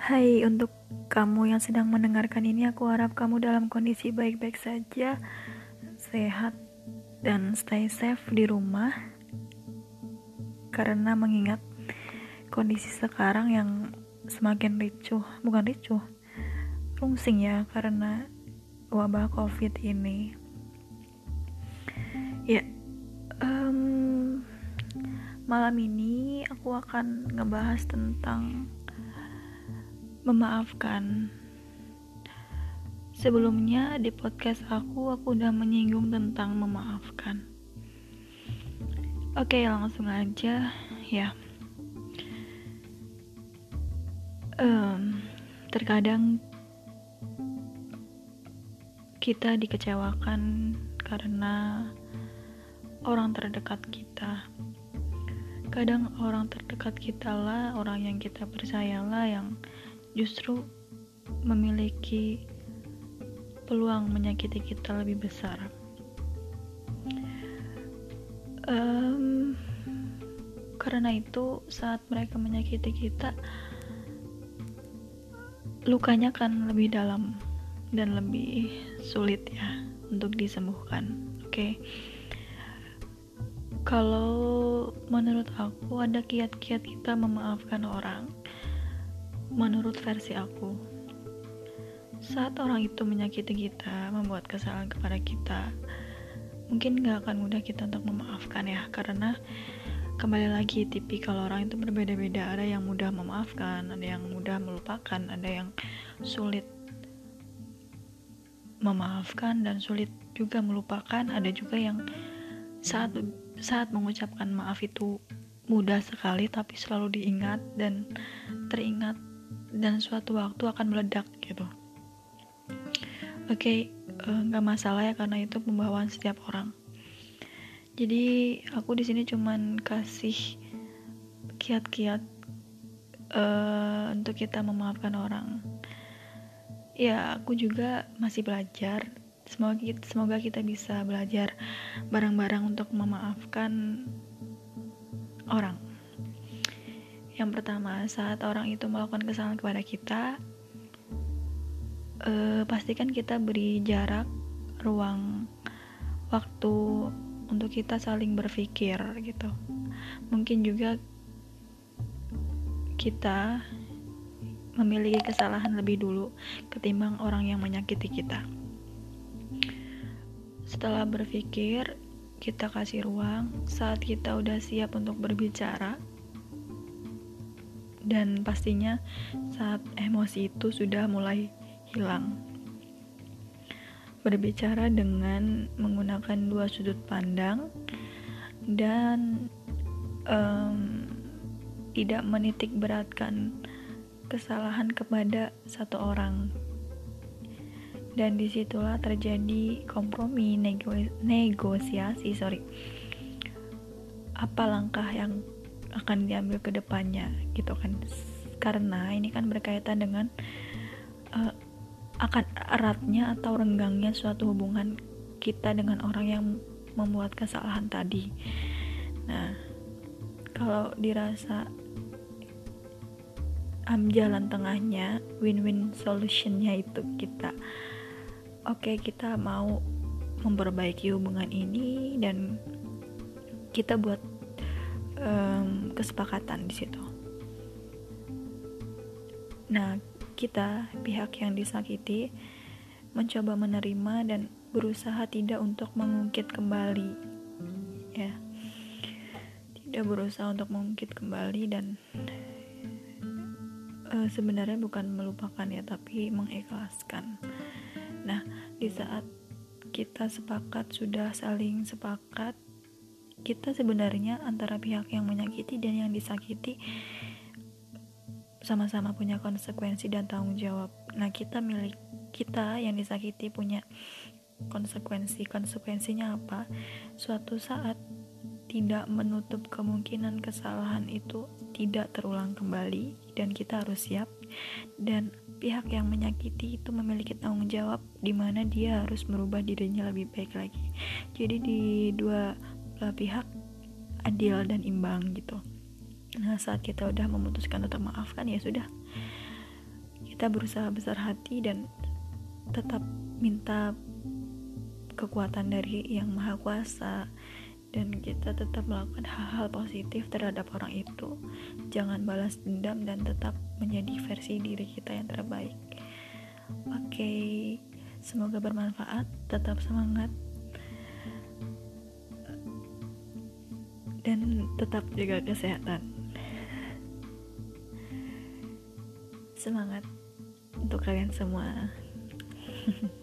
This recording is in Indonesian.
Hai, untuk kamu yang sedang mendengarkan ini, aku harap kamu dalam kondisi baik-baik saja, sehat, dan stay safe di rumah. Karena mengingat kondisi sekarang yang semakin ricuh, bukan ricuh, rungsing ya, karena wabah COVID ini. Ya, um, malam ini aku akan ngebahas tentang memaafkan. Sebelumnya di podcast aku, aku udah menyinggung tentang memaafkan. Oke, langsung aja ya. Um, terkadang kita dikecewakan karena orang terdekat kita. Kadang orang terdekat kita lah, orang yang kita percayalah yang justru memiliki peluang menyakiti kita lebih besar. Um, karena itu, saat mereka menyakiti kita, lukanya kan lebih dalam dan lebih sulit ya untuk disembuhkan. Oke, okay? kalau menurut aku, ada kiat-kiat kita memaafkan orang menurut versi aku saat orang itu menyakiti kita membuat kesalahan kepada kita mungkin gak akan mudah kita untuk memaafkan ya karena kembali lagi tipikal orang itu berbeda-beda. Ada yang mudah memaafkan ada yang mudah melupakan ada yang sulit memaafkan dan sulit juga melupakan. Ada juga yang saat saat mengucapkan maaf itu mudah sekali tapi selalu diingat dan teringat dan suatu waktu akan meledak gitu. Oke okay, uh, nggak masalah ya karena itu pembawaan setiap orang. Jadi aku di sini cuman kasih kiat-kiat uh, untuk kita memaafkan orang. Ya aku juga masih belajar. Semoga kita, semoga kita bisa belajar bareng-bareng untuk memaafkan orang yang pertama, saat orang itu melakukan kesalahan kepada kita, eh, pastikan kita beri jarak, ruang, waktu untuk kita saling berpikir gitu. Mungkin juga kita memiliki kesalahan lebih dulu ketimbang orang yang menyakiti kita. Setelah berpikir, kita kasih ruang saat kita udah siap untuk berbicara dan pastinya saat emosi itu sudah mulai hilang. Berbicara dengan menggunakan dua sudut pandang dan um, tidak menitik beratkan kesalahan kepada satu orang. Dan di situlah terjadi kompromi, nego negosiasi, sorry. Apa langkah yang akan diambil ke depannya gitu kan. Karena ini kan berkaitan dengan uh, akan eratnya atau renggangnya suatu hubungan kita dengan orang yang membuat kesalahan tadi. Nah kalau dirasa um, jalan tengahnya win-win solutionnya itu kita oke okay, kita mau memperbaiki hubungan ini dan kita buat um, kesepakatan di situ. Nah, kita pihak yang disakiti mencoba menerima dan berusaha tidak untuk mengungkit kembali, ya, tidak berusaha untuk mengungkit kembali dan uh, sebenarnya bukan melupakan ya, tapi mengikhlaskan. Nah, di saat kita sepakat sudah saling sepakat kita sebenarnya antara pihak yang menyakiti dan yang disakiti sama-sama punya konsekuensi dan tanggung jawab. Nah, kita milik kita yang disakiti punya konsekuensi. Konsekuensinya apa? Suatu saat tidak menutup kemungkinan kesalahan itu tidak terulang kembali dan kita harus siap dan pihak yang menyakiti itu memiliki tanggung jawab di mana dia harus merubah dirinya lebih baik lagi. Jadi di dua belah pihak adil dan imbang gitu. Nah saat kita udah memutuskan untuk maafkan ya sudah. Kita berusaha besar hati dan tetap minta kekuatan dari yang maha kuasa dan kita tetap melakukan hal-hal positif terhadap orang itu. Jangan balas dendam dan tetap menjadi versi diri kita yang terbaik. Oke okay. semoga bermanfaat. Tetap semangat tetap jaga kesehatan. Semangat untuk kalian semua